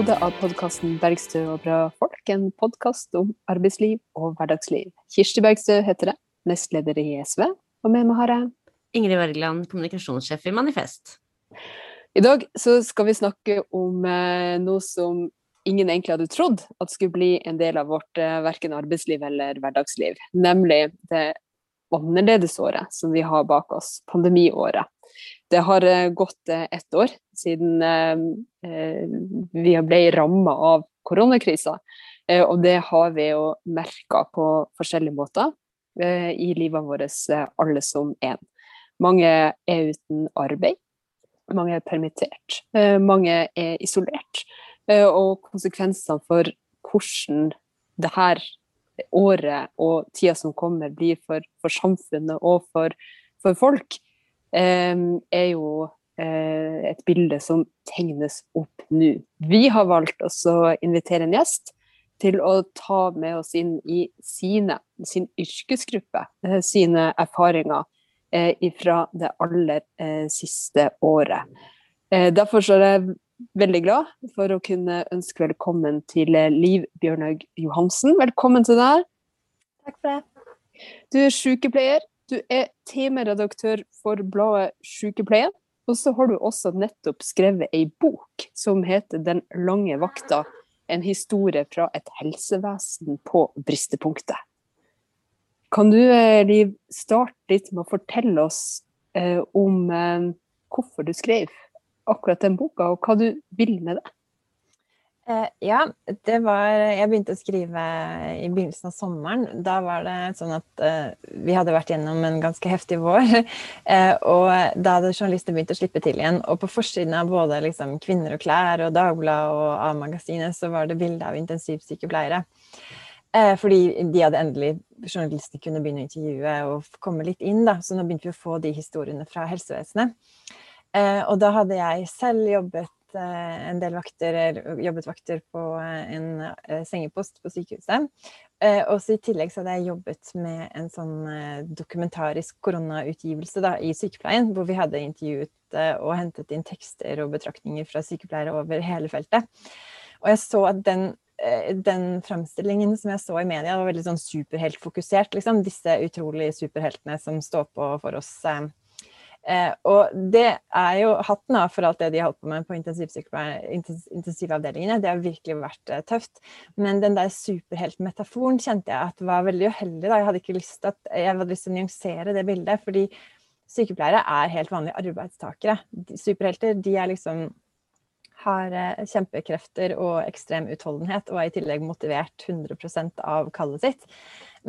episode av podkasten 'Bergstø og bra folk'. En podkast om arbeidsliv og hverdagsliv. Kirsti Bergstø heter det, nestleder i SV. Og med meg har jeg Ingrid Wergeland, kommunikasjonssjef i Manifest. I dag så skal vi snakke om eh, noe som ingen egentlig hadde trodd at skulle bli en del av vårt eh, verken arbeidsliv eller hverdagsliv. Nemlig det annerledesåret som vi har bak oss, pandemiåret. Det har eh, gått eh, ett år siden vi ble ramma av koronakrisa. Og det har vi jo merka på forskjellige måter i livet vårt, alle som én. Mange er uten arbeid. Mange er permittert. Mange er isolert. Og konsekvensene for hvordan det her året og tida som kommer blir for, for samfunnet og for, for folk, er jo eh, et bilde som tegnes opp nå. Vi har valgt å invitere en gjest til å ta med oss inn i sine, sin yrkesgruppe, eh, sine erfaringer eh, fra det aller siste året. Derfor er jeg veldig glad for å kunne ønske velkommen til Liv Bjørnhaug Johansen. Velkommen til deg. Takk for det. Du er sykepleier, du er temaredaktør for bladet Sykepleien. Og så har du også nettopp skrevet ei bok som heter 'Den lange vakta'. En historie fra et helsevesen på bristepunktet. Kan du, eh, Liv, starte litt med å fortelle oss eh, om eh, hvorfor du skrev akkurat den boka, og hva du vil med det? Eh, ja, det var Jeg begynte å skrive i begynnelsen av sommeren. Da var det sånn at uh, vi hadde vært gjennom en ganske heftig vår. Uh, og da hadde journalister begynt å slippe til igjen. Og på forsiden av både liksom, Kvinner og klær og Dagbladet og A-magasinet så var det bilde av intensivsykepleiere. Uh, fordi de hadde endelig journalistene kunne begynne å intervjue og komme litt inn. da, Så nå begynte vi å få de historiene fra helsevesenet. og da hadde jeg selv jobbet Eh, en del vakter, jobbet vakter på eh, en eh, sengepost på sykehuset. Og så I tillegg så hadde jeg jobbet med en sånn dokumentarisk koronautgivelse da, i sykepleien, hvor vi hadde intervjuet og hentet inn tekster og betraktninger fra sykepleiere over hele feltet. Og jeg så at den, den framstillingen som jeg så i media, var veldig sånn superheltfokusert. Liksom. Disse utrolig superheltene som står på for oss Eh, og det er jo hatten av for alt det de har holdt på med på intensivavdelingene. Det har virkelig vært eh, tøft. Men den der superheltmetaforen kjente jeg at var veldig uheldig. Da. Jeg hadde ikke lyst til, å nyansere det bildet. fordi sykepleiere er helt vanlige arbeidstakere. Superhelter de er liksom har eh, kjempekrefter og ekstrem utholdenhet og er i tillegg motivert 100% av kallet sitt.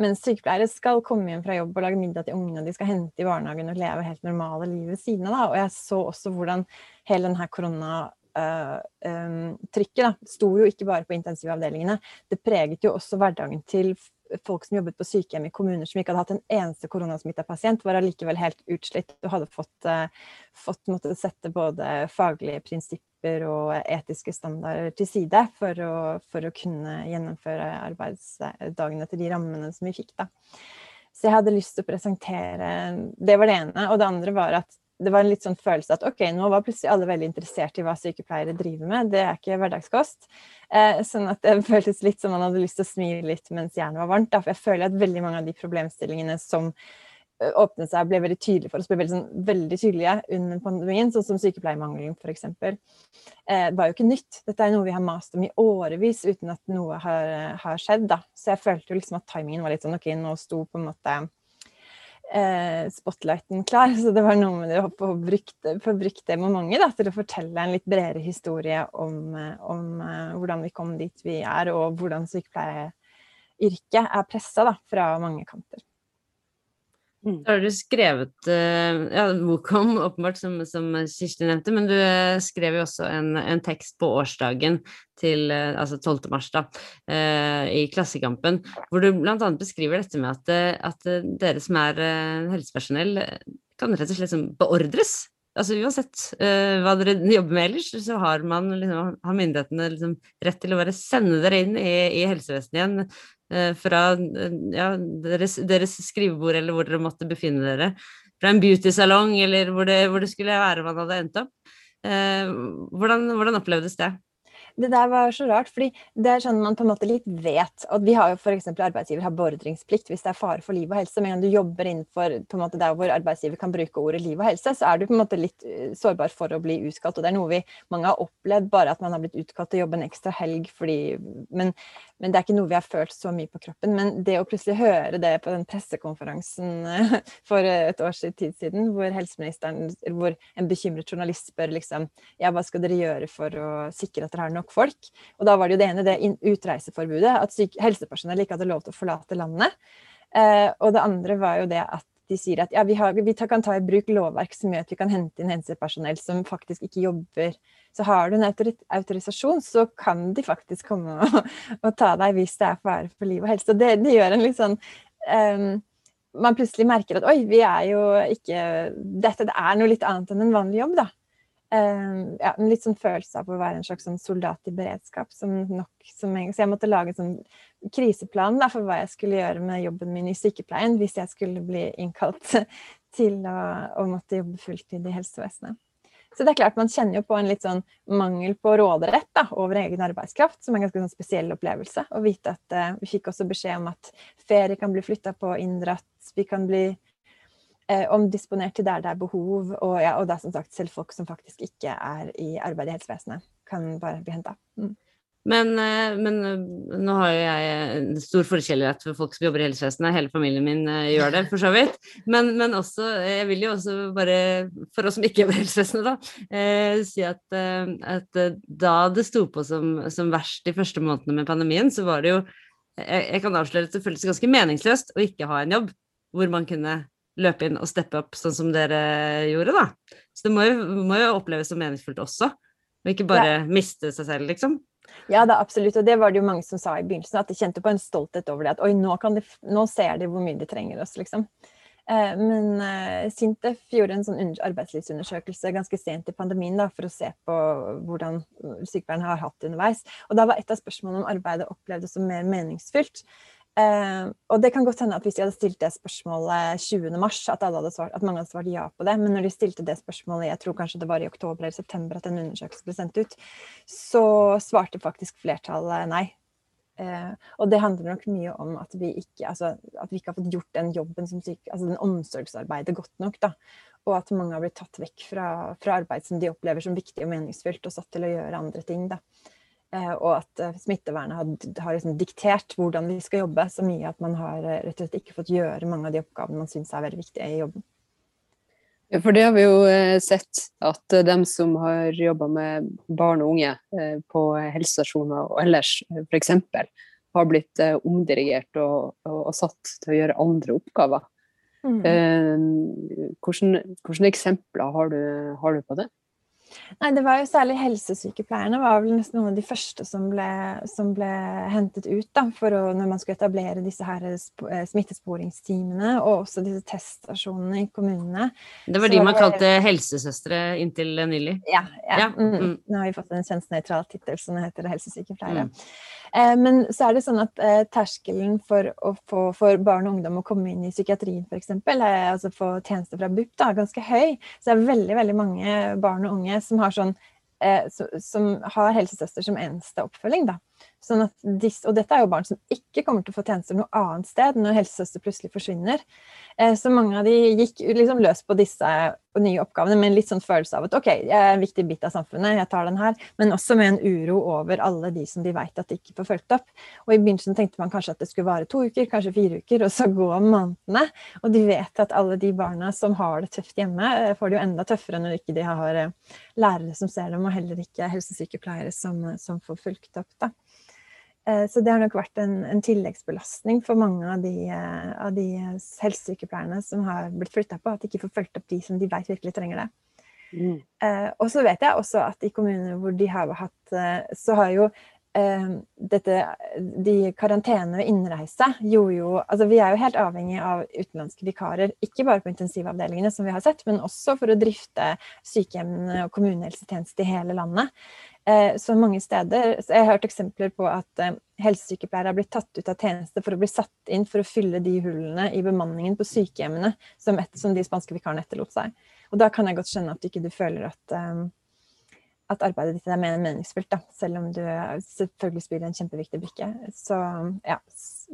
Mens sykepleiere skal komme hjem fra jobb og lage middag til ungene, de skal hente i barnehagen og leve helt normale liv ved siden av. Da. Og jeg så også hvordan hele denne koronatrykket uh, um, sto jo ikke bare på intensivavdelingene. Det preget jo også hverdagen til folk som jobbet på sykehjem i kommuner som ikke hadde hatt en eneste koronasmitta pasient, var allikevel helt utslitt og hadde fått, uh, fått måtte sette både faglige prinsipper prinsipper og etiske standarder til side for å, for å kunne gjennomføre arbeidsdagen etter de rammene som vi fikk. Da. Så jeg hadde lyst til å presentere Det var det ene. Og det andre var at det var en litt sånn følelse at ok, nå var plutselig alle veldig interessert i hva sykepleiere driver med. Det er ikke hverdagskost. Eh, sånn at det føltes litt som man hadde lyst til å smile litt mens jernet var varmt. Da. For jeg føler at veldig mange av de problemstillingene som åpnet seg og ble veldig tydelige for oss, ble veldig, sånn, veldig tydelige under pandemien, sånn som sykepleiermangelen f.eks. Eh, var jo ikke nytt. Dette er noe vi har mast om i årevis uten at noe har, har skjedd. Da. Så jeg følte jo liksom at timingen var litt sånn OK, nå sto på en måte eh, spotlighten klar. Så det var noe med det å få brukt, det momentet da, til å fortelle en litt bredere historie om, om uh, hvordan vi kom dit vi er, og hvordan sykepleieryrket er pressa fra mange kanter. Mm. Da har du skrevet uh, ja, bok om, åpenbart, som, som, Kirsti nevnte, men du uh, skrev jo også en, en, tekst på årsdagen til uh, altså 12. mars, da, i Klassekampen, hvor du bl.a. beskriver dette med at, at dere som er helsepersonell, kan rett og slett liksom beordres altså uansett hva dere jobber med ellers, så har, man, liksom, har myndighetene liksom, rett til å bare sende dere inn i, i helsevesenet igjen fra uh, ja, deres, deres, skrivebord eller hvor dere måtte befinne dere. Fra en beautysalong eller hvor det, hvor det skulle være man hadde endt opp. Hvordan, hvordan opplevdes det? Det der var så rart, fordi det er sånn man på en måte litt vet. Og vi har jo f.eks. arbeidsgiver har beordringsplikt hvis det er fare for liv og helse. Men gang du jobber innenfor på en måte der hvor arbeidsgiver kan bruke ordet liv og helse, så er du på en måte litt eh, sårbar for å bli utkalt. Og det er noe vi mange har opplevd, bare at man har blitt utkalt til å jobbe en ekstra helg fordi men, men, det er ikke noe vi har følt så mye på kroppen. Men det å plutselig høre det på den pressekonferansen eh, for et års tid siden, hvor helseministeren, hvor en bekymret journalist spør liksom ja, hva skal dere gjøre for å sikre at dere har nok nok folk. Og da var det jo det ene, det utreiseforbudet, at helsepersonell ikke hadde lov til å forlate landet. Eh, og det andre var jo det at de sier at ja, vi, har, vi kan ta i bruk lovverk som gjør at vi kan hente inn helsepersonell som faktisk ikke jobber. Så har du en autorisasjon, så kan de faktisk komme og, og ta deg hvis det er fare for liv og helse. Og det, det gjør en litt sånn um, Man plutselig merker at oi, vi er jo ikke Dette det er noe litt annet enn en vanlig jobb, da. Uh, ja, en litt sånn følelse av å være en slags sånn soldat i beredskap. Som nok, jeg, så jeg måtte lage en sånn kriseplan da, for hva jeg skulle gjøre med jobben min i sykepleien hvis jeg skulle bli innkalt til å, å måtte jobbe fulltid i helsevesenet. Så det er klart man kjenner jo på en litt sånn mangel på råderett da, over egen arbeidskraft, som er en ganske sånn spesiell opplevelse. Å vite at uh, Vi fikk også beskjed om at ferie kan bli flytta på, inndratt, vi kan bli eh, omdisponert til der det er behov. Og, ja, og da som sagt selv folk som faktisk ikke er i arbeid i helsevesenet, kan bare bli henta. Mm. Men, eh, men, eh, nå har jo jeg en stor forkjærlighet for folk som jobber i helsevesenet. Hele familien min eh, gjør det, for så vidt. Men, men, også, jeg vil jo også bare, for oss som ikke jobber i helsevesenet, da, eh, si at, at, da det sto på som, som, verst de første månedene med pandemien, så var det jo jeg, jeg kan avsløre at det føltes ganske meningsløst å ikke ha en jobb hvor man kunne løpe inn og steppe opp sånn som dere gjorde, da. Så det må jo, må jo oppleves som meningsfullt også, og ikke bare ja. miste seg selv, liksom. Ja, da, absolutt. Og det var det jo mange som sa i begynnelsen, at de kjente på en stolthet over det. At oi, nå, de, nå ser de hvor mye de trenger oss, liksom. Eh, men eh, Sintef gjorde en sånn arbeidslivsundersøkelse ganske sent i pandemien da, for å se på hvordan sykepleierne har hatt det underveis. Og da var et av spørsmålene om arbeidet opplevdes som mer meningsfylt. Uh, og det kan godt hende at hvis de hadde stilt det spørsmålet 20. mars, at, svart, at, mange hadde svart ja på det. Men når de stilte det spørsmålet, jeg tror kanskje det var i oktober eller september at en undersøkelse ble sendt ut, så svarte faktisk flertallet nei. Uh, og det handler nok mye om at vi ikke, altså, at vi ikke har fått gjort den jobben som syke, altså den omsorgsarbeidet godt nok. da. Og at mange har blitt tatt vekk fra, fra arbeid som de opplever som viktig og meningsfylt, og satt til å gjøre andre ting. da. Eh, og at eh, smittevernet har, har liksom diktert hvordan vi skal jobbe så mye at man har eh, rett og slett ikke fått gjøre mange av de oppgavene man syns er veldig viktige i jobben. Ja, for det har vi jo sett, at dem som har jobba med barn og unge på helsestasjoner og ellers f.eks., har blitt omdirigert og, og, og, satt til å gjøre andre oppgaver. Mm. Hvilke eksempler har du, har du på det? Nei, det var jo særlig helsesykepleierne var vel nesten noen av de første som ble, som ble hentet ut da, for å, når man skulle etablere disse her eh, smittesporingsteamene og også disse teststasjonene i kommunene. Det var de man kalte helsesøstre inntil nylig? Ja. ja. ja. Mm. Mm. Nå har vi fått en kjønnsnøytral tittel som heter helsesykepleiere. Mm. Eh, men så er det sånn at eh, terskelen for å få for barn og ungdom å komme inn i psykiatrien f.eks., altså få tjenester fra BUP, da, er ganske høy. Så det er veldig, veldig mange barn og unge som har, sånn, eh, som har helsesøster som eneste oppfølging. da. Sånn disse, og dette er jo barn som ikke kommer til å få tjenester noe annet sted når helsesøster plutselig forsvinner. Eh, så mange av de gikk liksom løs på disse nye oppgavene med en litt sånn følelse av at ok, jeg er en viktig bit av samfunnet, jeg tar den her, men også med en uro over alle de som de vet at de ikke får fulgt opp. Og i begynnelsen tenkte man kanskje at det skulle vare to uker, kanskje fire uker, og så gå månedene. Og de vet at alle de barna som har det tøft hjemme, eh, får det jo enda tøffere når ikke de har eh, lærere som ser dem, og heller ikke helsesykepleiere som, som får fulgt opp. da. Eh, så det har nok vært en, en tilleggsbelastning for mange av de, eh, av de helsesykepleierne som har blitt flytta på, at de ikke får fulgt opp de som de vet virkelig trenger det. Mm. Eh, og så vet jeg også at i kommuner hvor de har hatt Så har jo eh, dette De karantene ved innreise gjorde jo Altså vi er jo helt avhengig av utenlandske vikarer, ikke bare på intensivavdelingene, som vi har sett, men også for å drifte sykehjemmene og kommunehelsetjeneste i hele landet. Eh, så mange steder så Jeg har hørt eksempler på at eh, helsesykepleiere har blitt tatt ut av tjeneste for å bli satt inn for å fylle de hullene i bemanningen på sykehjemmene som, et, som de spanske vikarene etterlot seg. Og da kan jeg godt skjønne at ikke du føler at, at arbeidet ditt er mer meningsfullt, da, selv om du selvfølgelig spiller en kjempeviktig brikke. Så ja,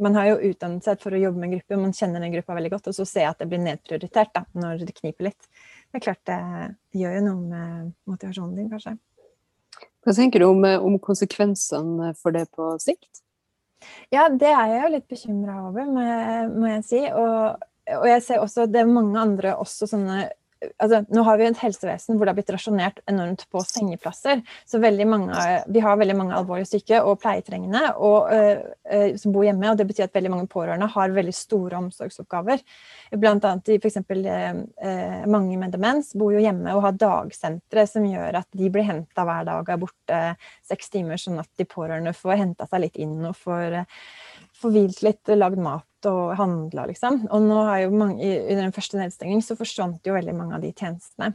man har jo utdannet seg for å jobbe med grupper, man kjenner den gruppa veldig godt, og så ser jeg at det blir nedprioritert da, når det kniper litt. Det er klart det gjør jo noe med motivasjonen din, kanskje. Hva tenker du om, om konsekvensene for det på sikt? Ja, det er jeg jo litt bekymra over, må jeg, må jeg si. Og, og, jeg ser også det er mange andre også sånne altså, Nå har vi et helsevesen hvor det har blitt rasjonert enormt på sengeplasser. Så mange, vi har veldig mange alvorlig syke og pleietrengende og, uh, som bor hjemme. og Det betyr at veldig mange pårørende har veldig store omsorgsoppgaver. Blant annet f.eks. Uh, uh, mange med demens bor jo hjemme og har dagsentre som gjør at de blir henta hver dag og er borte seks timer, sånn at de pårørende får henta seg litt inn og får, får hvilt litt, lagd mat og handla, liksom. Og nå har jo mange, under den første nedstengingen så forsvant jo veldig mange av de tjenestene.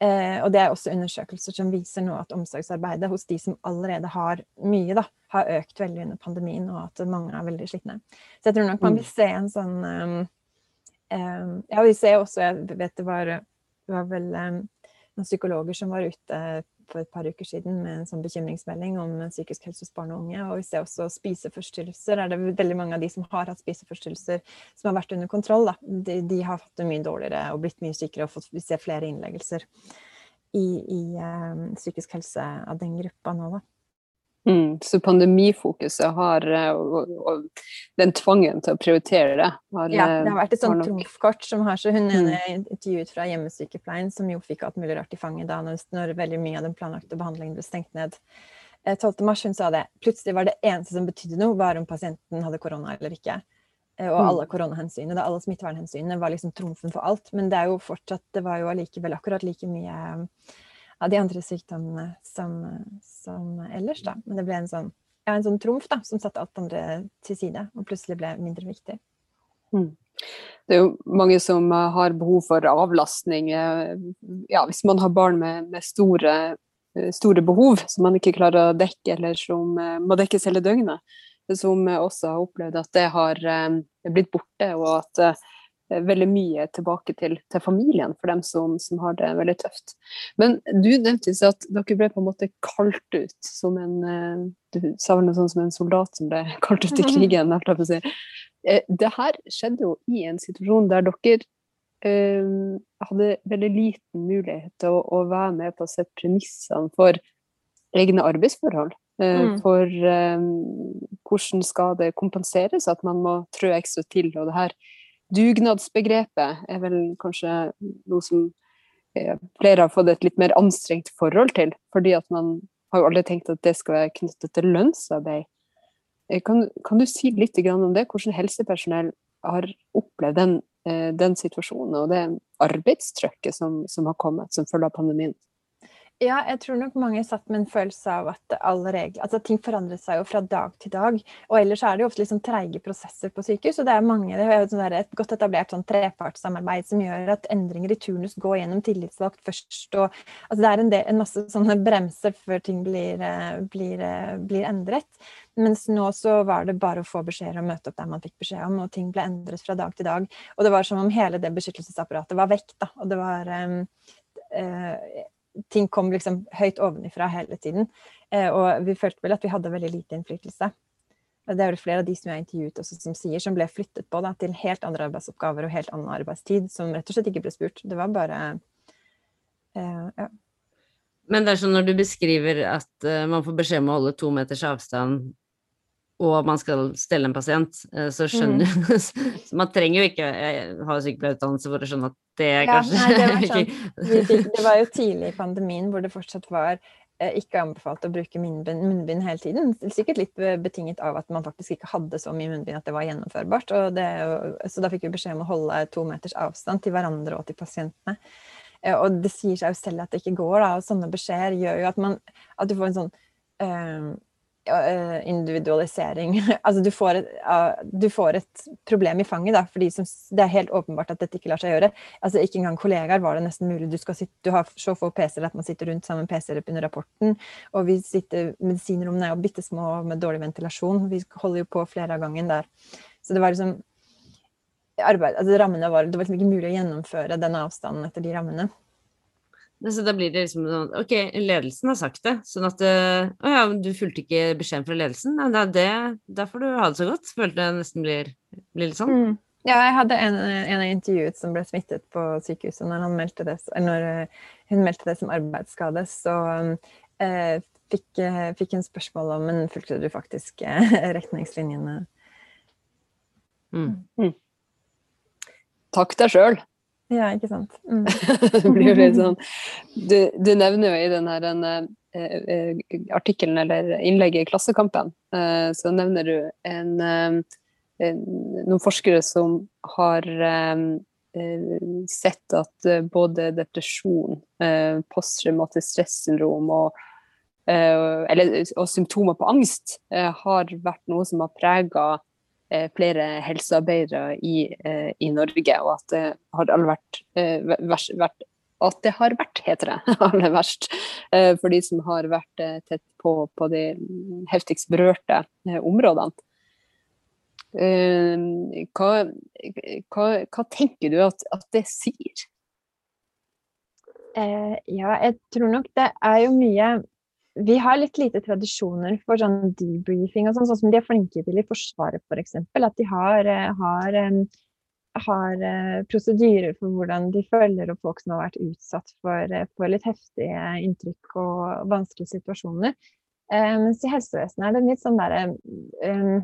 Eh, og det er også undersøkelser som viser nå at omsorgsarbeidet hos de som allerede har mye, da, har økt veldig under pandemien, og at mange er veldig slitne. Så jeg tror nok man vil mm. se en sånn um, um, Ja, vi ser også, jeg vet det var, det var vel um, noen psykologer som var ute for et par uker siden med en sånn bekymringsmelding om psykisk helse hos barn og unge. Og vi ser også spiseforstyrrelser. Er det veldig mange av de som har hatt spiseforstyrrelser som har vært under kontroll. De, de har fått det mye dårligere og blitt mye sykere og fått, vi ser flere innleggelser i, i um, psykisk helse av den gruppa nå, da. Mm, så pandemifokuset har, eh, og, og, den tvangen til å prioritere det har, Ja, det har vært et sånt trumfkort som har så Hun ene mm. intervjuet fra hjemmesykepleien, som jo fikk alt mulig rart i fanget da når, når veldig mye av den planlagte behandlingen ble stengt ned. 12. Eh, mars hun sa det. Plutselig var det eneste som betydde noe, var om pasienten hadde korona eller ikke. Eh, og mm. alle koronahensynene, alle smittevernhensynene var liksom trumfen for alt. Men det er jo fortsatt, det var jo allikevel akkurat like mye av de andre sykdommene som, som, ellers, da. Men det ble en sånn, ja, en sånn trumf da, som satte alt andre til side, og plutselig ble mindre viktig. Mm. Det er jo mange som eh, har behov for avlastning. Eh, ja, hvis man har barn med, med store, eh, store, behov som man ikke klarer å dekke, eller som må dekkes hele døgnet. Som også har opplevd at det har blitt borte, og at veldig mye tilbake til, til familien for dem som, som, har det veldig tøft. Men du nevnte at dere ble på en måte kalt ut som en eh, Du sa vel noe sånt som en soldat som ble kalt ut i krigen. Si. Eh, det her skjedde jo i en situasjon der dere eh, hadde veldig liten mulighet til å, å, være med på å sette premissene for egne arbeidsforhold. Eh, mm. For eh, hvordan skal det kompenseres at man må trø ekstra til. og det her Dugnadsbegrepet er vel kanskje noe som eh, flere har fått et litt mer anstrengt forhold til, fordi at man har jo aldri tenkt at det skal være knyttet til lønnsarbeid. Eh, kan, kan du si litt om det? Hvordan helsepersonell har opplevd den, eh, den situasjonen og det arbeidstrykket som, som har kommet som følge av pandemien? Ja, jeg tror nok mange satt med en følelse av at alle regler Altså ting forandret seg jo fra dag til dag. Og ellers er det jo ofte sånn treige prosesser på sykehus. Og det er mange, det er sånn et godt etablert sånn trepartssamarbeid som gjør at endringer i turnus går gjennom tillitsvalgt først. Og altså det er en, del, en masse sånne bremser før ting blir, eh, blir, eh, blir, endret. Mens nå så var det bare å få beskjed og møte opp der man fikk beskjed om, og ting ble endret fra dag til dag. Og det var som om hele det beskyttelsesapparatet var vekk, da. Og det var um, uh, ting kom liksom høyt ovenifra hele tiden. Eh, og vi følte vel at vi hadde veldig lite innflytelse. Det er det flere av de som jeg intervjuet også, som sier, som ble flyttet på da, til helt andre arbeidsoppgaver og helt annen arbeidstid, som rett og slett ikke ble spurt. Det var bare eh, ja. Men det er sånn når du beskriver at uh, man får beskjed om å holde to meters avstand og man skal stelle en pasient, eh, så skjønner mm. du Man trenger jo ikke ha sykepleierutdannelse for å skjønne at det er kanskje nei, det, var sånn. det var jo tidlig i pandemien hvor det fortsatt var eh, ikke anbefalt å bruke munnbind, hele tiden. Sikkert litt betinget av at man faktisk ikke hadde så mye munnbind at det var gjennomførbart. Det, så da fikk vi beskjed om å holde to meters avstand til hverandre og til pasientene. Eh, og det sier seg jo selv at det ikke går, da, og sånne beskjeder gjør jo at man at du får en sånn individualisering. altså du får, et, du får, et, problem i fanget, da, fordi det er helt åpenbart at dette ikke lar seg gjøre. Altså Ikke engang kollegaer var det nesten mulig. Du, sitte, du har så få PC-er at man sitter rundt sammen med PC-er under rapporten. Og vi sitter, medisinrommene er jo bitte små med dårlig ventilasjon. Vi holder jo på flere av gangen der. Så det var liksom arbeid, altså rammene var, Det var liksom ikke mulig å gjennomføre den avstanden etter de rammene. Så da blir det liksom sånn Ok, ledelsen har sagt det, sånn at Å ja, du fulgte ikke beskjeden fra ledelsen? Nei, det, da får du ha det så godt. Følte jeg nesten blir, blir litt sånn. Mm. Ja, jeg hadde en, en av intervjuet som ble smittet på sykehuset når, det, når hun meldte det som arbeidsskade. Så eh, fikk, fikk, hun spørsmål om men fulgte du faktisk eh, retningslinjene. Mm. Mm. Takk deg sjøl. Ja, ikke sant. Mm. blir jo sånn du, du, nevner jo i den her den, eh, eh, artikkelen eller innlegget i Klassekampen, eh, så nevner du en noen forskere som har sett at både depresjon, posttraumatisk stressyndrom og, eller, og symptomer på angst har vært noe som har prega flere helsearbeidere i, i, Norge, og at det har vært, vært at det har vært, heter det, aller verst, for de som har vært tett på, på de heftigst berørte områdene. Eh, hva, hva, hva, tenker du at, at det sier? Eh, ja, jeg tror nok det er jo mye Vi har litt lite tradisjoner for sånn debriefing og sånn, sånn som de er flinke til i Forsvaret f.eks. For at de har, eh, har, har prosedyrer for hvordan de følger opp folk som har vært utsatt for, for litt heftige inntrykk og vanskelige situasjoner. Mens i helsevesenet er det litt sånn derre um,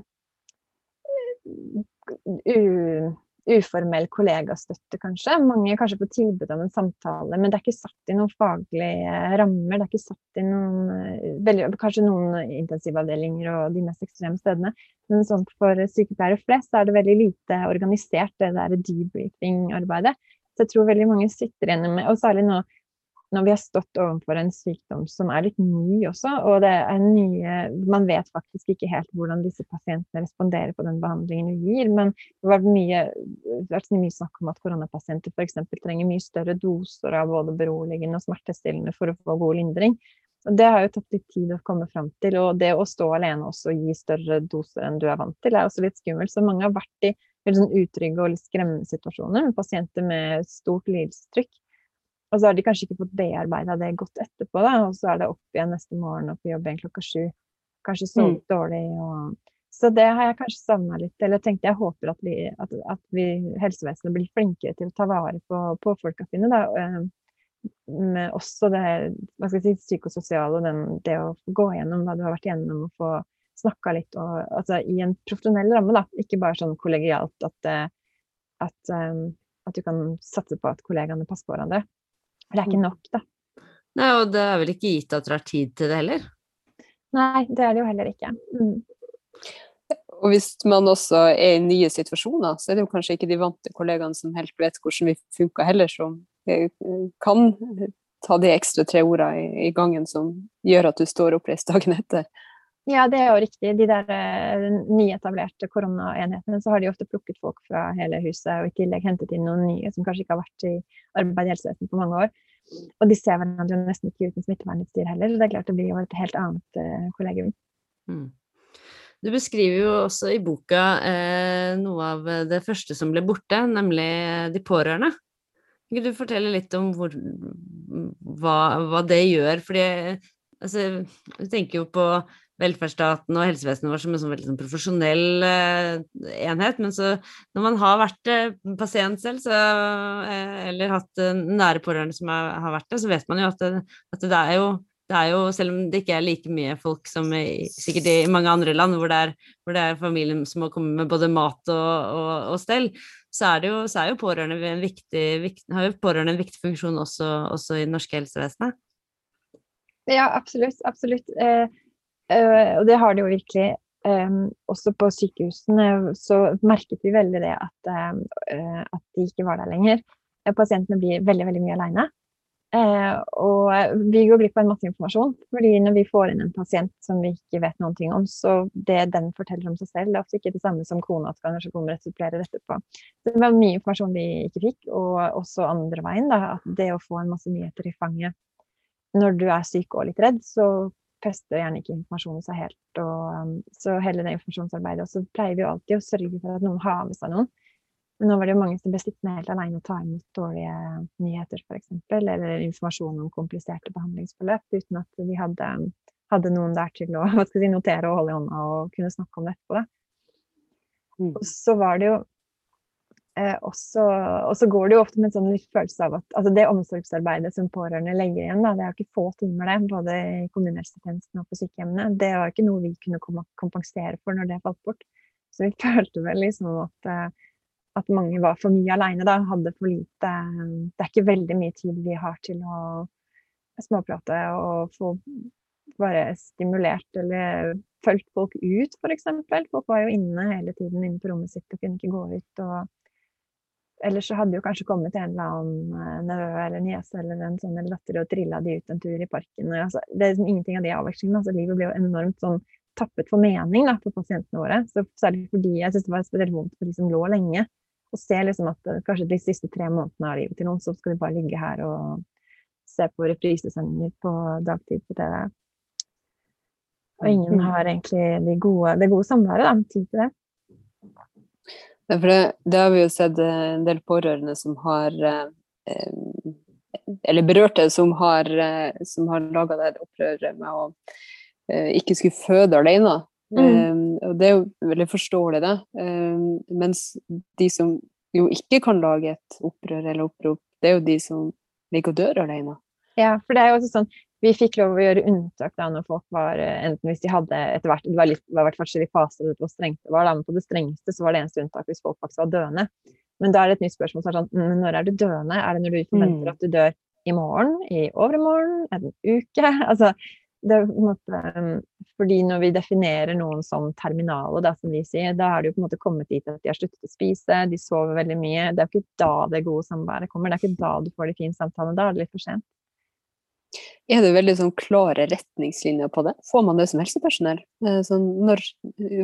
uformell kollegastøtte, kanskje. Mange kanskje får tilbud om en samtale, men det er ikke satt i noen faglige rammer. Det er ikke satt i noen eh, Kanskje noen intensivavdelinger og de mest ekstreme stedene. Men sånn for sykepleiere flest er det veldig lite organisert, det der debriefing-arbeidet. Så jeg tror veldig mange sitter igjen med, og særlig nå når vi har stått overfor en sykdom som er litt ny også, og det er nye Man vet faktisk ikke helt hvordan disse pasientene responderer på den behandlingen vi gir. Men det har vært mye, mye snakk om at koronapasienter f.eks. trenger mye større doser av både beroligende og smertestillende for å få god lindring. Og det har jo tatt litt tid å komme fram til. Og det å stå alene også og gi større doser enn du er vant til, er også litt skummelt. Så mange har vært i veldig sånn utrygge og litt skremmende situasjoner med pasienter med stort lidelsestrykk. Og så har de kanskje ikke fått bearbeida det godt etterpå, da. Og så er det opp igjen neste morgen og på jobb igjen klokka sju. Kanskje sovet mm. dårlig og Så det har jeg kanskje savna litt. Eller tenkte jeg håper at vi, at, at vi helsevesenet blir flinkere til å ta vare på, på folka sine, da. Eh, med også det hva skal jeg si, psykososiale og den, det å gå gjennom hva du har vært gjennom og få snakka litt og, altså, i en profesjonell ramme, da. Ikke bare sånn kollegialt at, at, at, eh, at du kan satse på at kollegaene passer på hverandre. For det er ikke mm. nok, da. Nei, og det er vel ikke gitt at dere har tid til det heller? Nei, det er det jo heller ikke. Mm. Og hvis man også er i nye situasjoner, så er det jo kanskje ikke de vante kollegaene som helt vet hvordan vi funker heller, som eh, kan ta de ekstra tre ordene i gangen som gjør at du står oppreist dagen etter. Ja, det er jo riktig. De der uh, nyetablerte koronaenhetene, så har de ofte plukket folk fra hele huset, og i tillegg hentet inn noen nye som kanskje ikke har vært i arbeid i helsevesenet på mange år. Og de ser hverandre nesten ikke uten smittevernutstyr heller, så det er klart det blir jo et helt annet uh, kollegium. Mm. Du beskriver jo også i boka eh, noe av det første som ble borte, nemlig de pårørende. Kan du fortelle litt om hvor, hva, hva, det gjør? Fordi altså, jeg tenker jo på velferdsstaten og helsevesenet vårt som en sånn veldig sånn profesjonell eh, enhet. Men så når man har vært eh, pasient selv, så, eh, eller hatt nære pårørende som er, har vært det, så vet man jo at det, at det, er jo det er jo, selv om det ikke er like mye folk som i, sikkert i mange andre land, hvor det er, hvor det er familien som må komme med både mat og, og, og stell, så er, jo, så er jo pårørende en viktig, viktig, har jo pårørende en viktig funksjon også, også i det norske helsevesenet. Ja, absolutt. absolutt. Eh, og det har det jo virkelig. Um, også på sykehusene så merket vi veldig det at, uh, at de ikke var der lenger. Pasientene blir veldig veldig mye aleine. Uh, og vi går glipp av en masse informasjon. fordi når vi får inn en pasient som vi ikke vet noen ting om, så det den forteller om seg selv, det er ofte ikke det samme som kona som kanskje komme og supplerer dette på. Så det var mye informasjon vi ikke fikk, og også andre veien. da, at Det å få en masse nyheter i fanget når du er syk og litt redd, så fester gjerne ikke informasjonen seg helt. Og, um, så hele det informasjonsarbeidet. Og så pleier vi jo alltid å sørge for at noen har med seg noen. Men nå var det jo mange som ble sittende helt alene og ta imot dårlige nyheter, f.eks. Eller informasjon om kompliserte behandlingsforløp, uten at de hadde, hadde noen der til å si, notere og holde i hånda og kunne snakke om det etterpå. Mm. Og så var det jo eh, og så går det jo ofte med en sånn følelse av at altså det omsorgsarbeidet som pårørende legger igjen, da, det er jo ikke få timer det, både i kommunehelsetjenesten og på sykehjemmene. Det var ikke noe vi kunne kompensere for når det falt bort. Så vi følte vel liksom at eh, at mange var for mye aleine, da. Hadde for lite Det er ikke veldig mye tid vi har til å småprate og få bare stimulert eller fulgt folk ut, f.eks. Folk var jo inne hele tiden inne på rommet sitt og kunne ikke gå ut. og Ellers så hadde jo kanskje kommet en eller annen eh, nevø eller niese eller en sånn datter og trilla de ut en tur i parken. Altså, det er liksom ingenting av de avvekslingene. Altså, livet ble jo enormt sånn tappet for mening da, for pasientene våre. Så særlig fordi jeg syns det var spesielt vondt for de som lå lenge og ser liksom at eh, kanskje de siste tre månedene av livet til noen, så skal de bare ligge her og se på reprisesendinger på dagtid på TV. Og ingen mm. har egentlig det gode, det gode samværet, da, tid til det. Ja, for det, det, har vi jo sett eh, en del pårørende som har eh, Eller berørte som har, som har laga det opprøret med å ikke skulle føde alene. Mm. Og det er jo veldig forståelig, det. Mens de som jo ikke kan lage et opprør eller opprop, det er jo de som ligger og dør alene. Ja, for det er jo også sånn vi fikk lov å gjøre unntak da når folk var enten hvis de hadde etter hvert Det var, litt, det var i hvert fall forskjellige faser hvor strengt det var, da, men på det strengeste så var det eneste unntak hvis folk faktisk var døende. Men da er det et nytt spørsmål som er sånn Når er du døende? Er det når du forventer mm. at du dør i morgen? I overmorgen? En uke? Altså, det er på en måte um, fordi når vi definerer noen som terminale, da, som vi sier, da er det jo på en måte kommet dit at de har sluttet å spise, de sover veldig mye. Det er jo ikke da det gode samværet kommer. Det er ikke da du får de fine samtalene. Da er det litt for sent. Er det veldig sånn klare retningslinjer på det? Får man det som helsepersonell? Eh, sånn når,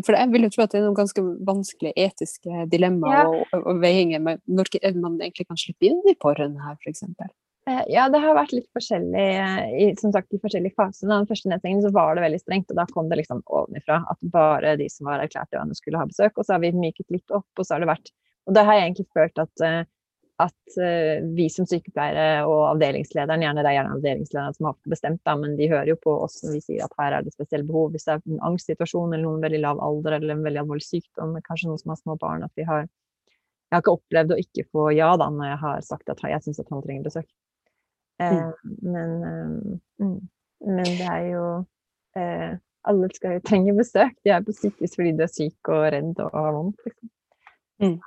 for jeg vil jo tro at det er noen ganske vanskelige etiske dilemmaer ja. og, og, veiinger når man egentlig kan slippe inn de pårørende her, f.eks. Eh, ja, det har vært litt forskjellig eh, i som sagt, i forskjellige fasene. Den første nedstengingen så var det veldig strengt, og da kom det liksom ovenifra at bare de som var erklært døende skulle ha besøk. Og så har vi myket litt opp, og så har det vært Og da har jeg egentlig følt at, at vi som sykepleiere og avdelingslederen, gjerne det er gjerne avdelingslederen som har bestemt, da, men de hører jo på oss når vi sier at her er det spesielle behov. Hvis det er en angstsituasjon eller noen veldig lav alder eller en veldig alvorlig sykdom, kanskje noen som har små barn, at vi har Jeg har ikke opplevd å ikke få ja da når jeg har sagt at jeg syns at han trenger besøk. Mm. Eh, men, eh, mm. men, det er jo eh, Alle skal jo trenge besøk. De er på sykehus fordi de er syke og redd og har vondt. Liksom. Mm.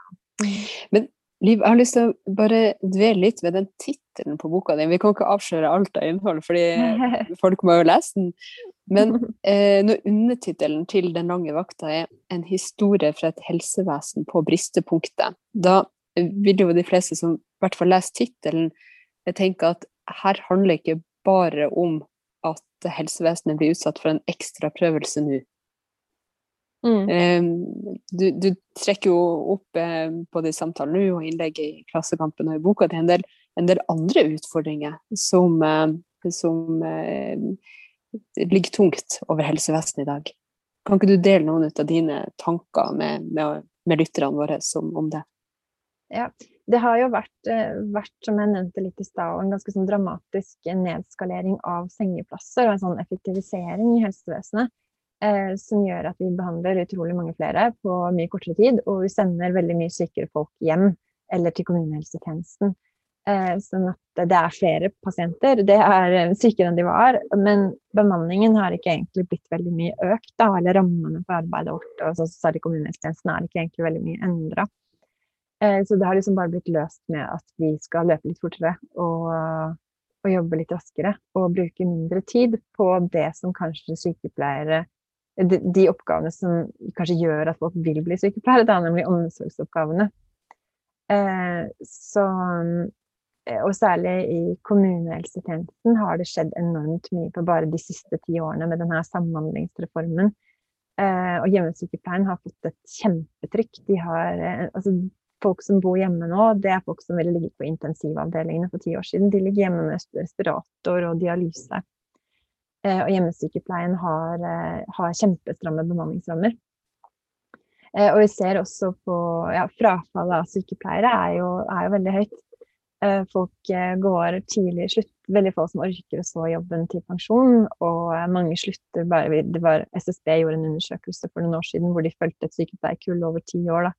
mm. Men Liv, jeg har lyst til å bare dvele litt ved den tittelen på boka di. Vi kan ikke avsløre alt av innhold, fordi folk må jo lese den. Men eh, når undertittelen til Den lange vakta er 'En historie fra et helsevesen på bristepunktet', da vil jo de fleste som i hvert fall leser tittelen, tenke at her handler ikke bare om at helsevesenet blir utsatt for en ekstra prøvelse nå. Mm. Du, du, trekker jo opp både i samtalen nå og innlegget i Klassekampen og i boka til en del, en del andre utfordringer som, som eh, ligger tungt over helsevesenet i dag. Kan ikke du dele noen av dine tanker med, med, med lytterne våre om det? Ja, det har jo vært, eh, vært, som jeg nevnte litt i stad, en ganske sånn dramatisk nedskalering av sengeplasser og en sånn effektivisering i helsevesenet. Eh, som gjør at vi behandler utrolig mange flere på mye kortere tid. Og vi sender veldig mye sykere folk hjem eller til kommunehelsetjenesten. Eh, sånn at det er flere pasienter. Det er eh, sykere enn de var. Men bemanningen har ikke egentlig blitt veldig mye økt. Da, eller rammene for arbeidet vårt, og så særlig kommunehelsetjenesten, er ikke egentlig veldig mye endra. Eh, så det har liksom bare blitt løst med at vi skal løpe litt fortere og, og, jobbe litt raskere. Og bruke mindre tid på det som kanskje sykepleiere de, oppgavene som kanskje gjør at folk vil bli sykepleiere, da, nemlig omsorgsoppgavene. Eh, så, eh, og særlig i kommunehelsetjenesten har det skjedd enormt mye på bare de siste ti årene med denne samhandlingsreformen. Eh, og hjemmesykepleien har fått et kjempetrykk. Har, altså, folk som bor hjemme nå, det er folk som ville ligget på intensivavdelingene for ti år siden. De ligger hjemme med respirator og dialyse. Eh, og hjemmesykepleien har, eh, har kjempestramme bemanningsrammer. Og vi ser også på ja, frafallet av sykepleiere er jo, er jo veldig høyt. Folk går tidlig slutt. Veldig få som orker å stå jobben til pensjon. Og mange slutter bare det var, SSB gjorde en undersøkelse for noen år siden hvor de fulgte et sykepleierkull over ti år. da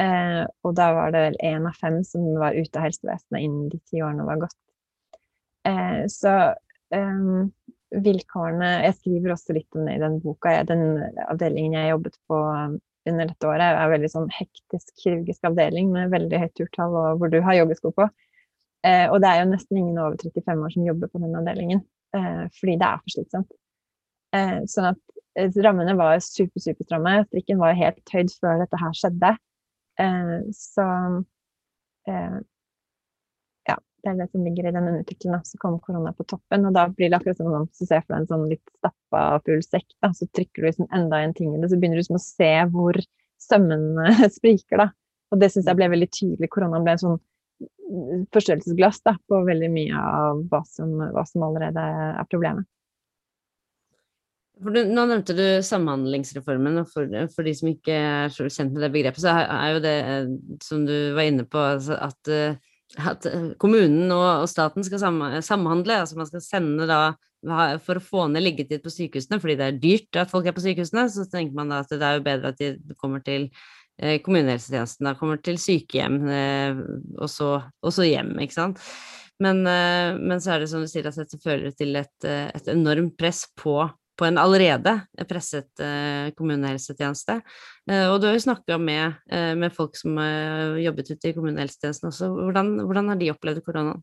Eh, og da var det vel én av fem som var ute av helsevesenet innen de ti årene var gått. Eh, så um, vilkårene Jeg skriver også litt om det i den boka. Den avdelingen jeg jobbet på um, under dette året, er veldig sånn hektisk kirurgisk avdeling med veldig høyt turtall, og hvor du har joggesko på. Eh, og det er jo nesten ingen over 35 år som jobber på den avdelingen, eh, fordi det er for slitsomt. Eh, sånn at eh, rammene var super, super stramme. Strikken var helt høyd før dette her skjedde. Eh, så eh, det er det som ligger i denne utviklingen. Så kommer korona på toppen, og da blir det akkurat som om du ser for deg en sånn litt stappa full sekk. Da. Så trykker du liksom enda en ting i det, så begynner du liksom å se hvor sømmene spriker. da. Og det syns jeg ble veldig tydelig. Koronaen ble en sånn forstørrelsesglass da, på veldig mye av hva som, hva som allerede er problemet. Du, nå nevnte du Samhandlingsreformen, og for, for, de som ikke er så kjent med det begrepet, så er jo det eh, som du var inne på, altså at, eh, at, eh, kommunen og, staten skal samhandle. altså Man skal sende da For å få ned liggetid på sykehusene, fordi det er dyrt at folk er på sykehusene, så tenker man da at det er jo bedre at de kommer til kommunehelsetjenesten, da kommer til sykehjem, og så, og så hjem, ikke sant. Men, men, så er det som du sier, at dette fører til et, et enormt press på på en allerede presset eh, kommunehelsetjeneste. Eh, og du har jo snakka med, eh, med, folk som har jobbet ute i kommunehelsetjenesten også. Hvordan, hvordan har de opplevd koronaen?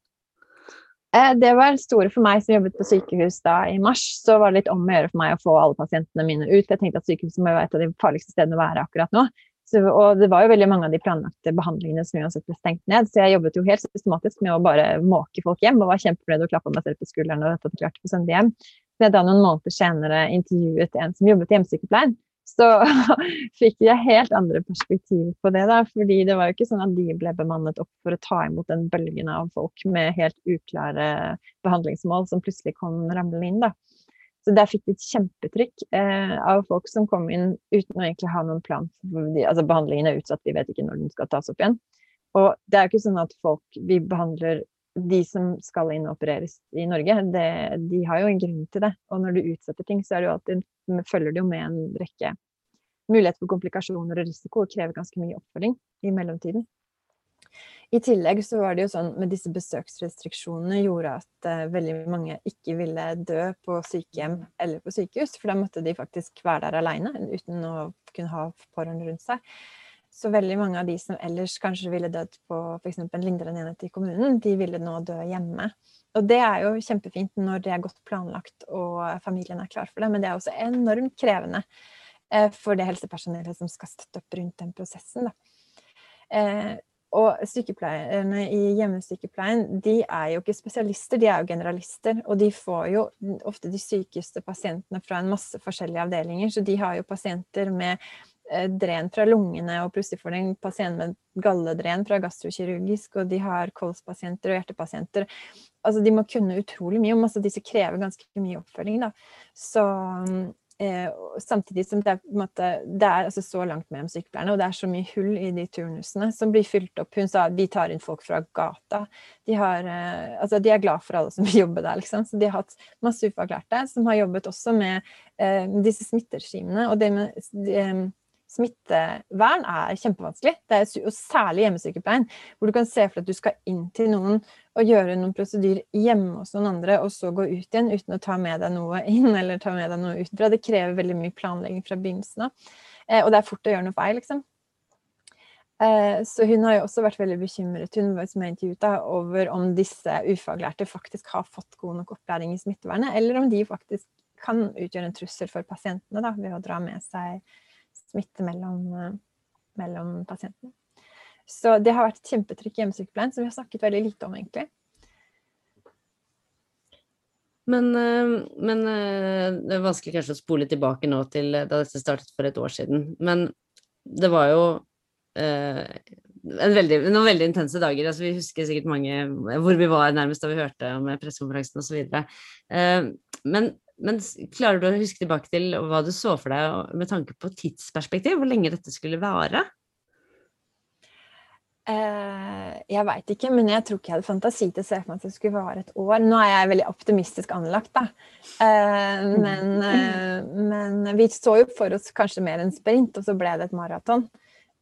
Det var store for meg som jobbet på sykehus da i mars. Så var det litt om å gjøre for meg å få alle pasientene mine ut. Jeg tenkte at sykehuset må være et av de farligste stedene å være akkurat nå. Så, og det var jo veldig mange av de planlagte behandlingene som uansett ble stengt ned. Så jeg jobbet jo helt systematisk med å bare måke folk hjem og var kjempefornøyd og klappa meg selv på skulderen og dette hadde klart å sende hjem jeg da noen måneder senere intervjuet en som jobbet i hjemmesykepleien, så fikk jeg helt andre perspektiv på det. da, fordi det var jo ikke sånn at de ble bemannet opp for å ta imot den bølgen av folk med helt uklare behandlingsmål som plutselig kom ramlende inn. da. Så der fikk de et kjempetrykk eh, av folk som kom inn uten å egentlig ha noen plan. De, altså Behandlingen er utsatt, vi vet ikke når den skal tas opp igjen. Og det er jo ikke sånn at folk vi behandler de som skal inn og opereres i Norge, det, de har jo en grunn til det. Og når du utsetter ting, så alltid, følger det jo med en rekke muligheter for komplikasjoner og risiko, og krever ganske mye oppfølging i mellomtiden. I tillegg så var det jo sånn med disse besøksrestriksjonene gjorde at uh, veldig mange ikke ville dø på sykehjem eller på sykehus, for da måtte de faktisk være der aleine uten å kunne ha pårørende rundt seg. Så veldig mange av de som ellers kanskje ville dødd på f.eks. en lindrende enhet i kommunen, de ville nå dø hjemme. Og det er jo kjempefint når det er godt planlagt og familien er klar for det, men det er også enormt krevende eh, for det helsepersonellet som skal støtte opp rundt den prosessen. Da. og sykepleierne i hjemmesykepleien de er jo ikke spesialister, de er jo generalister. Og de får jo ofte de sykeste pasientene fra en masse forskjellige avdelinger. Så de har jo pasienter med Eh, dren fra lungene, og plutselig får de en pasient med galledren fra gastrokirurgisk, og de har kolspasienter og hjertepasienter. Altså, de må kunne utrolig mye, og masse av disse krever ganske mye oppfølging. Da. Så, eh, samtidig som det er, måte, det er altså så langt mellom sykepleierne, og det er så mye hull i de turnusene som blir fylt opp. Hun sa vi tar inn folk fra gata. De, har, eh, altså, de er glad for alle som vil jobbe der, liksom. Så de har hatt masse ufaglærte som har jobbet også med eh, disse smitteregimene. Og det med de, smittevern er kjempevanskelig. Det er jo særlig hjemmesykepleien, hvor du kan se for deg at du skal inn til noen og gjøre noen prosedyr hjemme hos noen andre, og så gå ut igjen uten å ta med deg noe inn eller ta med deg noe utenfra. Det krever veldig mye planlegging fra begynnelsen av. Eh, og det er fort å gjøre noe feil, liksom. Eh, så hun har jo også vært veldig bekymret hun som jeg intervjuet over om disse ufaglærte faktisk har fått god nok opplæring i smittevernet, eller om de faktisk kan utgjøre en trussel for pasientene da, ved å dra med seg smitte mellom, eh, mellom pasientene. Så det har vært et kjempetrykk i hjemmesykepleien, som vi har snakket veldig lite om, egentlig. Men, eh, men, eh, det er vanskelig kanskje å spole tilbake nå til da dette startet for et år siden. Men det var jo eh, veldig, noen veldig intense dager. Altså, vi husker sikkert mange hvor vi var nærmest da vi hørte om pressekonferansen osv. Eh, men men klarer du å huske tilbake til hva du så for deg med tanke på tidsperspektiv? Hvor lenge dette skulle vare? Uh, jeg veit ikke, men jeg tror ikke jeg hadde fantasi til å se for meg at det skulle vare et år. Nå er jeg veldig optimistisk anlagt, da. Mm. men, uh, men, vi så jo for oss kanskje mer en sprint, og så ble det et maraton.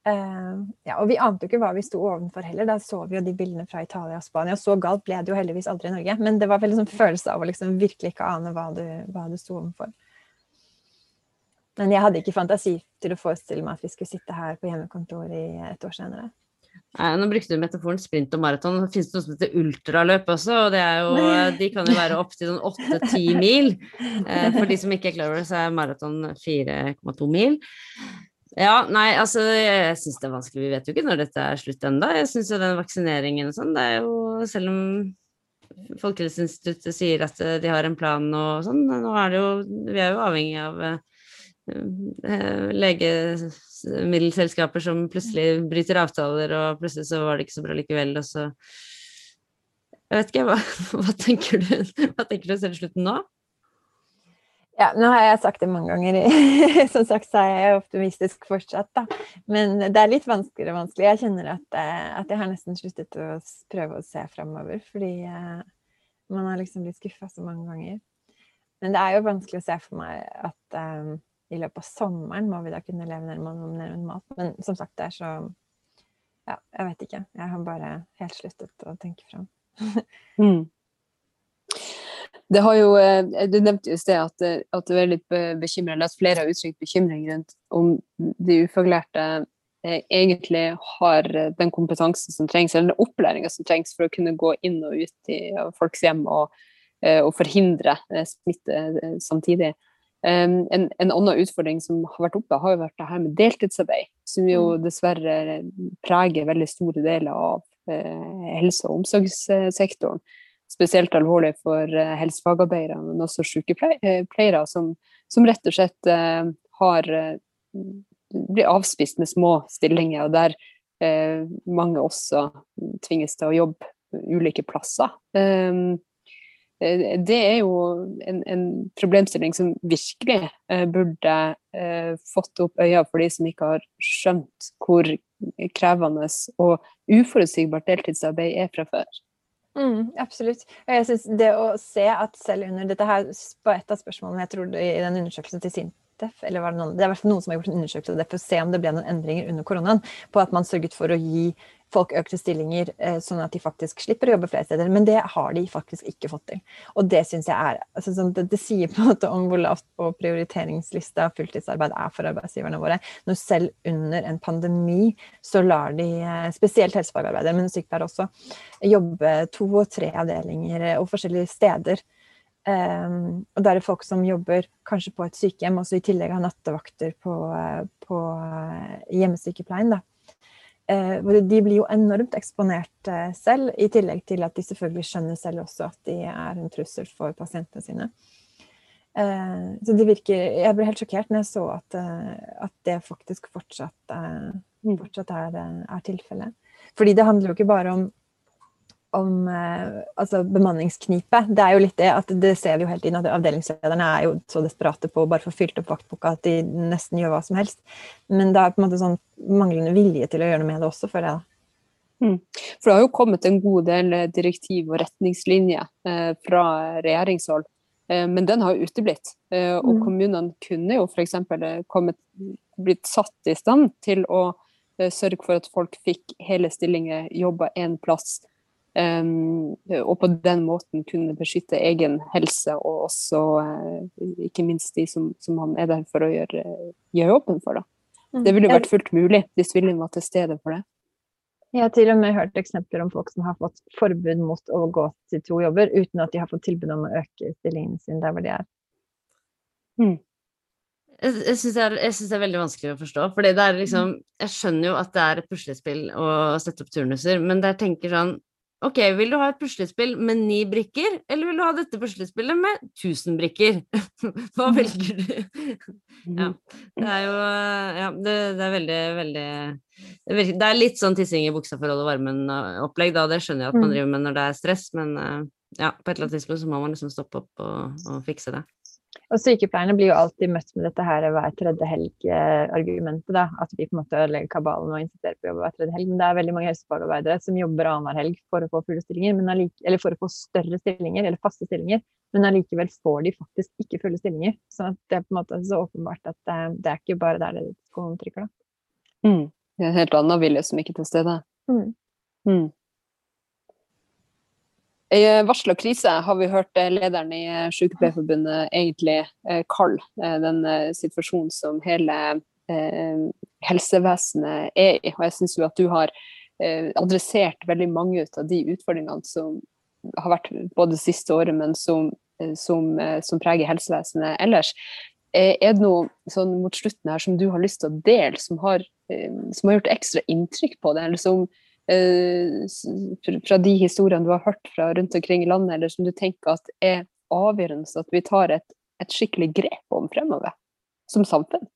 Ja, og vi ante jo ikke hva vi sto ovenfor heller. Da så vi jo de bildene fra Italia og Spania. Så galt ble det jo heldigvis aldri i Norge. Men det var veldig sånn følelse av å liksom virkelig ikke ane hva du, hva du sto ovenfor. Men jeg hadde ikke fantasi til å forestille meg at vi skulle sitte her på hjemmekontor i et år senere. Nei, nå brukte du metaforen sprint og maraton. Det finnes noe som heter ultraløp også, og jo, de kan jo være opptil sånn åtte-ti mil. Eh, for de som ikke er klar over det, så er maraton 4,2 mil. Ja, nei, altså jeg syns det er vanskelig. Vi vet jo ikke når dette er slutt ennå. Jeg syns jo den vaksineringen og sånn, det er jo Selv om Folkehelseinstituttet sier at de har en plan og sånn, nå er det jo Vi er jo avhengig av eh, Eh, legemiddelselskaper som plutselig bryter avtaler, og plutselig så var det ikke så bra likevel, og så Jeg vet ikke, hva, hva tenker du Hva tenker du ser slutten nå? Ja, nå har jeg sagt det mange ganger. Som sagt så er jeg optimistisk fortsatt, da. Men det er litt vanskeligere og vanskelig. Jeg kjenner at, eh, at, jeg har nesten sluttet å prøve å se framover, fordi uh, man har liksom blitt skuffa så mange ganger. Men det er jo vanskelig å se for meg at um, i løpet av sommeren må vi da kunne leve nærmere mat. Men som sagt, det er så Ja, jeg vet ikke. Jeg har bare helt sluttet å tenke fram. mm. Det har jo, eh, Du nevnte jo i sted at, eh, at, du er litt bekymra, at flere har uttrykt bekymring rundt om de ufaglærte eh, egentlig har den kompetansen som trengs, eller den opplæringa som trengs for å kunne gå inn og ut i folks hjem og, og forhindre smitte samtidig. En, en, annen utfordring som har vært oppe, har jo vært det her med deltidsarbeid, som jo mm. dessverre preger veldig store deler av helse- og omsorgssektoren. Spesielt alvorlig for uh, helsefagarbeidere, men også sykepleiere, som, som rett og slett uh, har blir avspist med små stillinger, og der mange også tvinges til å jobbe ulike plasser. Eh, det er jo en, en problemstilling som virkelig eh, burde eh, fått opp øya for de som ikke har skjønt hvor krevende og uforutsigbart deltidsarbeid er fra før. Mm, absolutt. Og jeg synes det å se at selv under dette her var et av spørsmålene jeg tror i den undersøkelsen til Sintef, var det noen, det er i noen som har gjort en undersøkelse av det for å se om det ble noen endringer under koronaen, på at man sørget for å gi folk økte stillinger, eh, sånn at de faktisk slipper å jobbe flere steder. Men det har de faktisk ikke fått til. Og det syns jeg er altså, sånn, det, det, sier på en måte om hvor lavt på prioriteringslista fulltidsarbeid er for arbeidsgiverne våre. Når selv under en pandemi så lar de, eh, spesielt helsefagarbeidere, men sykepleiere også, jobbe to og tre avdelinger og forskjellige steder. Um, og da er det folk som jobber kanskje på et sykehjem, og i tillegg har nattevakter på, på hjemmesykepleien. da. Eh, de blir jo enormt eksponert uh, selv, i tillegg til at de selvfølgelig skjønner selv også at de er en trussel for pasientene sine. Uh, så det virker Jeg ble helt sjokkert når jeg så at, at det faktisk fortsatt, mm. fortsatt er, er tilfellet. Fordi det handler jo ikke bare om om eh, altså bemanningsknipet. Det er jo litt det at det ser vi jo helt inn at avdelingslederne er jo så desperate på å bare få fylt opp vaktboka at de nesten gjør hva som helst. Men det er på en måte sånn manglende vilje til å gjøre noe med det også, føler jeg. Mm. For det har jo kommet en god del eh, direktiv og retningslinjer eh, fra regjeringshold, eh, men den har jo uteblitt. Eh, og mm. kommunene kunne jo f.eks. Blitt satt i stand til å sørge for at folk fikk hele stillinger, jobba én plass og på den måten kunne beskytte egen helse, og også uh, ikke minst de som, som, han er der for å gjøre, gjøre jobben for. Da. Mm. Det ville vært fullt mulig hvis viljen var til stede for det. Jeg har til og med hørt eksempler om folk som har fått forbud mot å gå til to jobber uten at de har fått tilbud om å øke stillingen sin der hvor de er. Mm. Jeg, jeg syns det, det, er veldig vanskelig å forstå. For liksom, jeg skjønner jo at det er et puslespill å sette opp turnuser, men der tenker sånn Ok, vil du ha et puslespill med ni brikker, eller vil du ha dette puslespillet med 1000 brikker? Hva velger du? ja, det er jo Ja, det, det er veldig, veldig Det er litt sånn tissing i buksa for å holde varmen-opplegg, da. Det skjønner jeg at man mm. driver med når det er stress, men eh, ja, på et eller annet tidspunkt så må man liksom stoppe opp og, og fikse det. Og sykepleierne blir jo alltid møtt med dette her hver tredje helg-argumentet. da, At vi på en måte legger kabalen og insisterer på å jobbe hver tredje helg. Men det er veldig mange helsefagarbeidere som jobber annenhver helg for å få fulle stillinger, eller for å få større stillinger, eller faste stillinger. Men allikevel får de faktisk ikke fulle stillinger. Så det er på en måte så åpenbart at det, det er ikke bare der det skoen trykker, da. Mm. Det er en helt annen vilje som ikke er til stede. Mm. Mm. I varsel varsla krise har vi hørt eh, lederen i eh, Sykepleierforbundet egentlig kalle den situasjonen som hele helsevesenet er i. Og jeg syns jo at du har adressert veldig mange av de utfordringene som har vært både siste året, men som, som, som preger helsevesenet ellers. Er det noe sånn mot slutten her som du har lyst til å dele, som har, som har gjort ekstra inntrykk på det, eller som Eh, fra de historiene du har hørt fra rundt omkring i landet, eller som du tenker at er avgjørende at vi tar et, et skikkelig grep om fremover, som samfunn?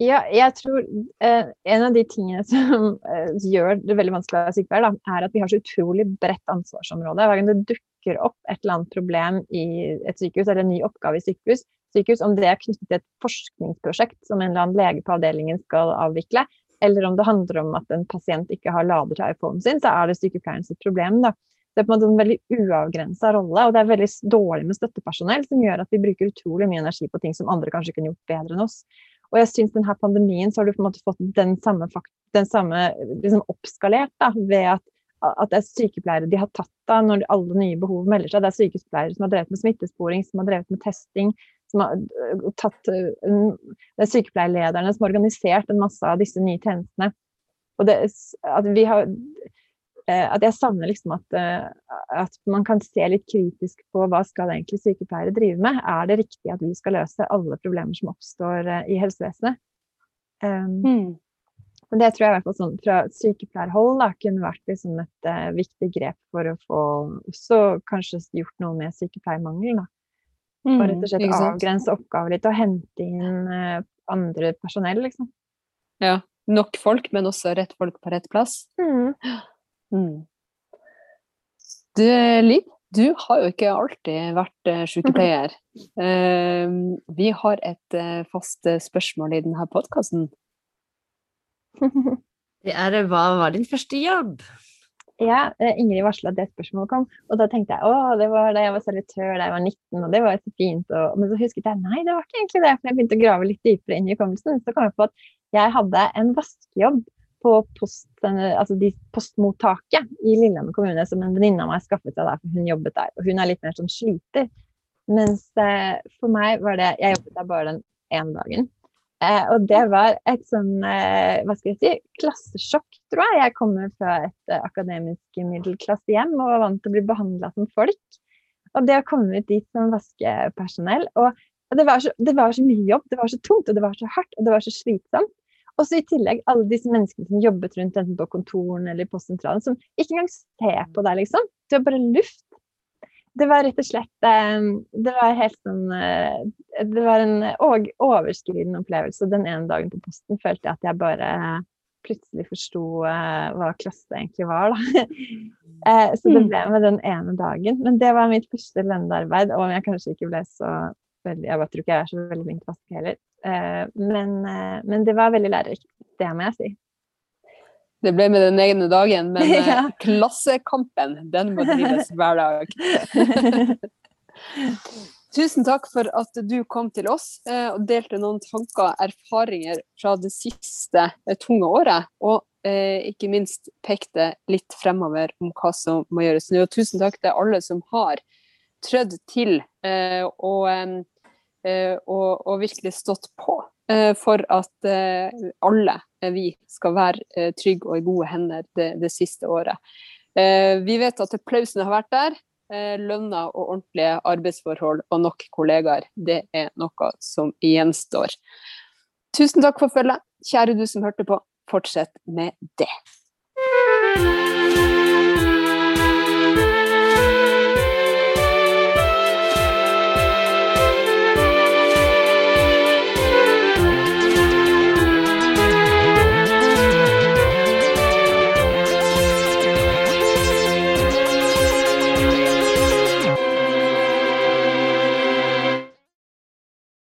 Ja, jeg tror eh, en av de tingene som eh, gjør det veldig vanskelig å være sykepleier, er at vi har så utrolig bredt ansvarsområde. Hver gang det dukker opp et eller annet problem i et sykehus, eller en ny oppgave i sykehus, sykehus om det er knyttet til et forskningsprosjekt som en eller annen lege på avdelingen skal avvikle, eller om det handler om at en pasient ikke har lader til iPhonen sin, så er det sykepleierens problem. Da. Det er på en måte en veldig uavgrensa rolle, og det er veldig dårlig med støttepersonell, som gjør at vi bruker utrolig mye energi på ting som andre kanskje kunne gjort bedre enn oss. Og jeg syns denne pandemien så har du på en måte fått den samme, den samme liksom oppskalert da, ved at at det er sykepleiere de har tatt av når alle nye behov melder seg. Det er sykepleiere som har drevet med smittesporing, som har drevet med testing, som har øh, tatt øh, Det er sykepleierlederne som har organisert en masse av disse nye tjenestene. Og det, at, vi har, øh, at jeg savner liksom at, at, man kan se litt kritisk på hva skal egentlig sykepleiere drive med. Er det riktig at vi skal løse alle problemer som oppstår i helsevesenet? Um, mm. Det tror jeg i hvert fall sånn fra sykepleierhold da, kunne vært liksom et uh, viktig grep for å få også kanskje gjort noe med sykepleiermangel. Da. Og rett og mm, slett avgrense oppgaver litt og hente inn uh, andre personell, liksom. Ja. Nok folk, men også rett folk på rett plass. Mm. Mm. Du, Liv, du har jo ikke alltid vært uh, sykepleier. Uh, vi har et uh, fast spørsmål i denne podkasten. Det er hva var din første jobb? Ja, eh, Ingrid varsla at det spørsmålet kom, og da tenkte jeg å, det var da jeg var servitør da jeg var 19, og det var så fint. Og, men så husket jeg nei, det var ikke egentlig det, for jeg begynte å grave litt dypere inn i hukommelsen. Så kom jeg på at jeg hadde en vaskejobb på post, altså de, postmottaket i Lillehammer kommune som en venninne av meg skaffet seg der, for hun jobbet der. Og hun er litt mer som sliter. Mens eh, for meg var det Jeg jobbet der bare den ene dagen. Eh, og det var et sånn, eh, hva skal jeg si, klassesjokk, tror jeg. Jeg kommer fra et eh, akademisk middelklassehjem og var vant til å bli behandla som folk. Og det å komme ut dit som vaskepersonell og, og det, var så, det, var så, mye jobb, det var så tungt, og det var så hardt, og det var så slitsomt. Og så i tillegg alle disse menneskene som jobbet rundt enten på kontoren eller i postsentralen, som ikke engang ser på deg, liksom. Du er bare luft det var rett og slett ehm, Det var helt sånn eh, Det var en overskridende opplevelse. Den ene dagen på posten følte jeg at jeg bare plutselig forsto eh, hva klasse egentlig var, da. Eh, så det mm. ble med den ene dagen. Men det var mitt første lønnearbeid, og jeg kanskje ikke ble så veldig Jeg bare tror ikke jeg er så veldig flink til å vaske heller. Men, men det var veldig lærerikt. Det må jeg si. Det ble med den egne dagen, men eh, ja. klassekampen, den må drives hver dag. Tusen takk for at du kom til oss eh, og delte noen tanker og erfaringer fra det siste eh, tunge året. Og ikke minst pekte litt fremover om hva som må gjøres nå. Og tusen takk til alle som har trødd til og, og, og virkelig stått på for at alle Eh, vi skal være eh, trygge og i gode hender det, det siste året. Eh, vi vet at applausene har vært der. Lønna og ordentlige arbeidsforhold og nok kollegaer, det er noe som gjenstår. Tusen takk for følget. Kjære du som hørte på, fortsett med det.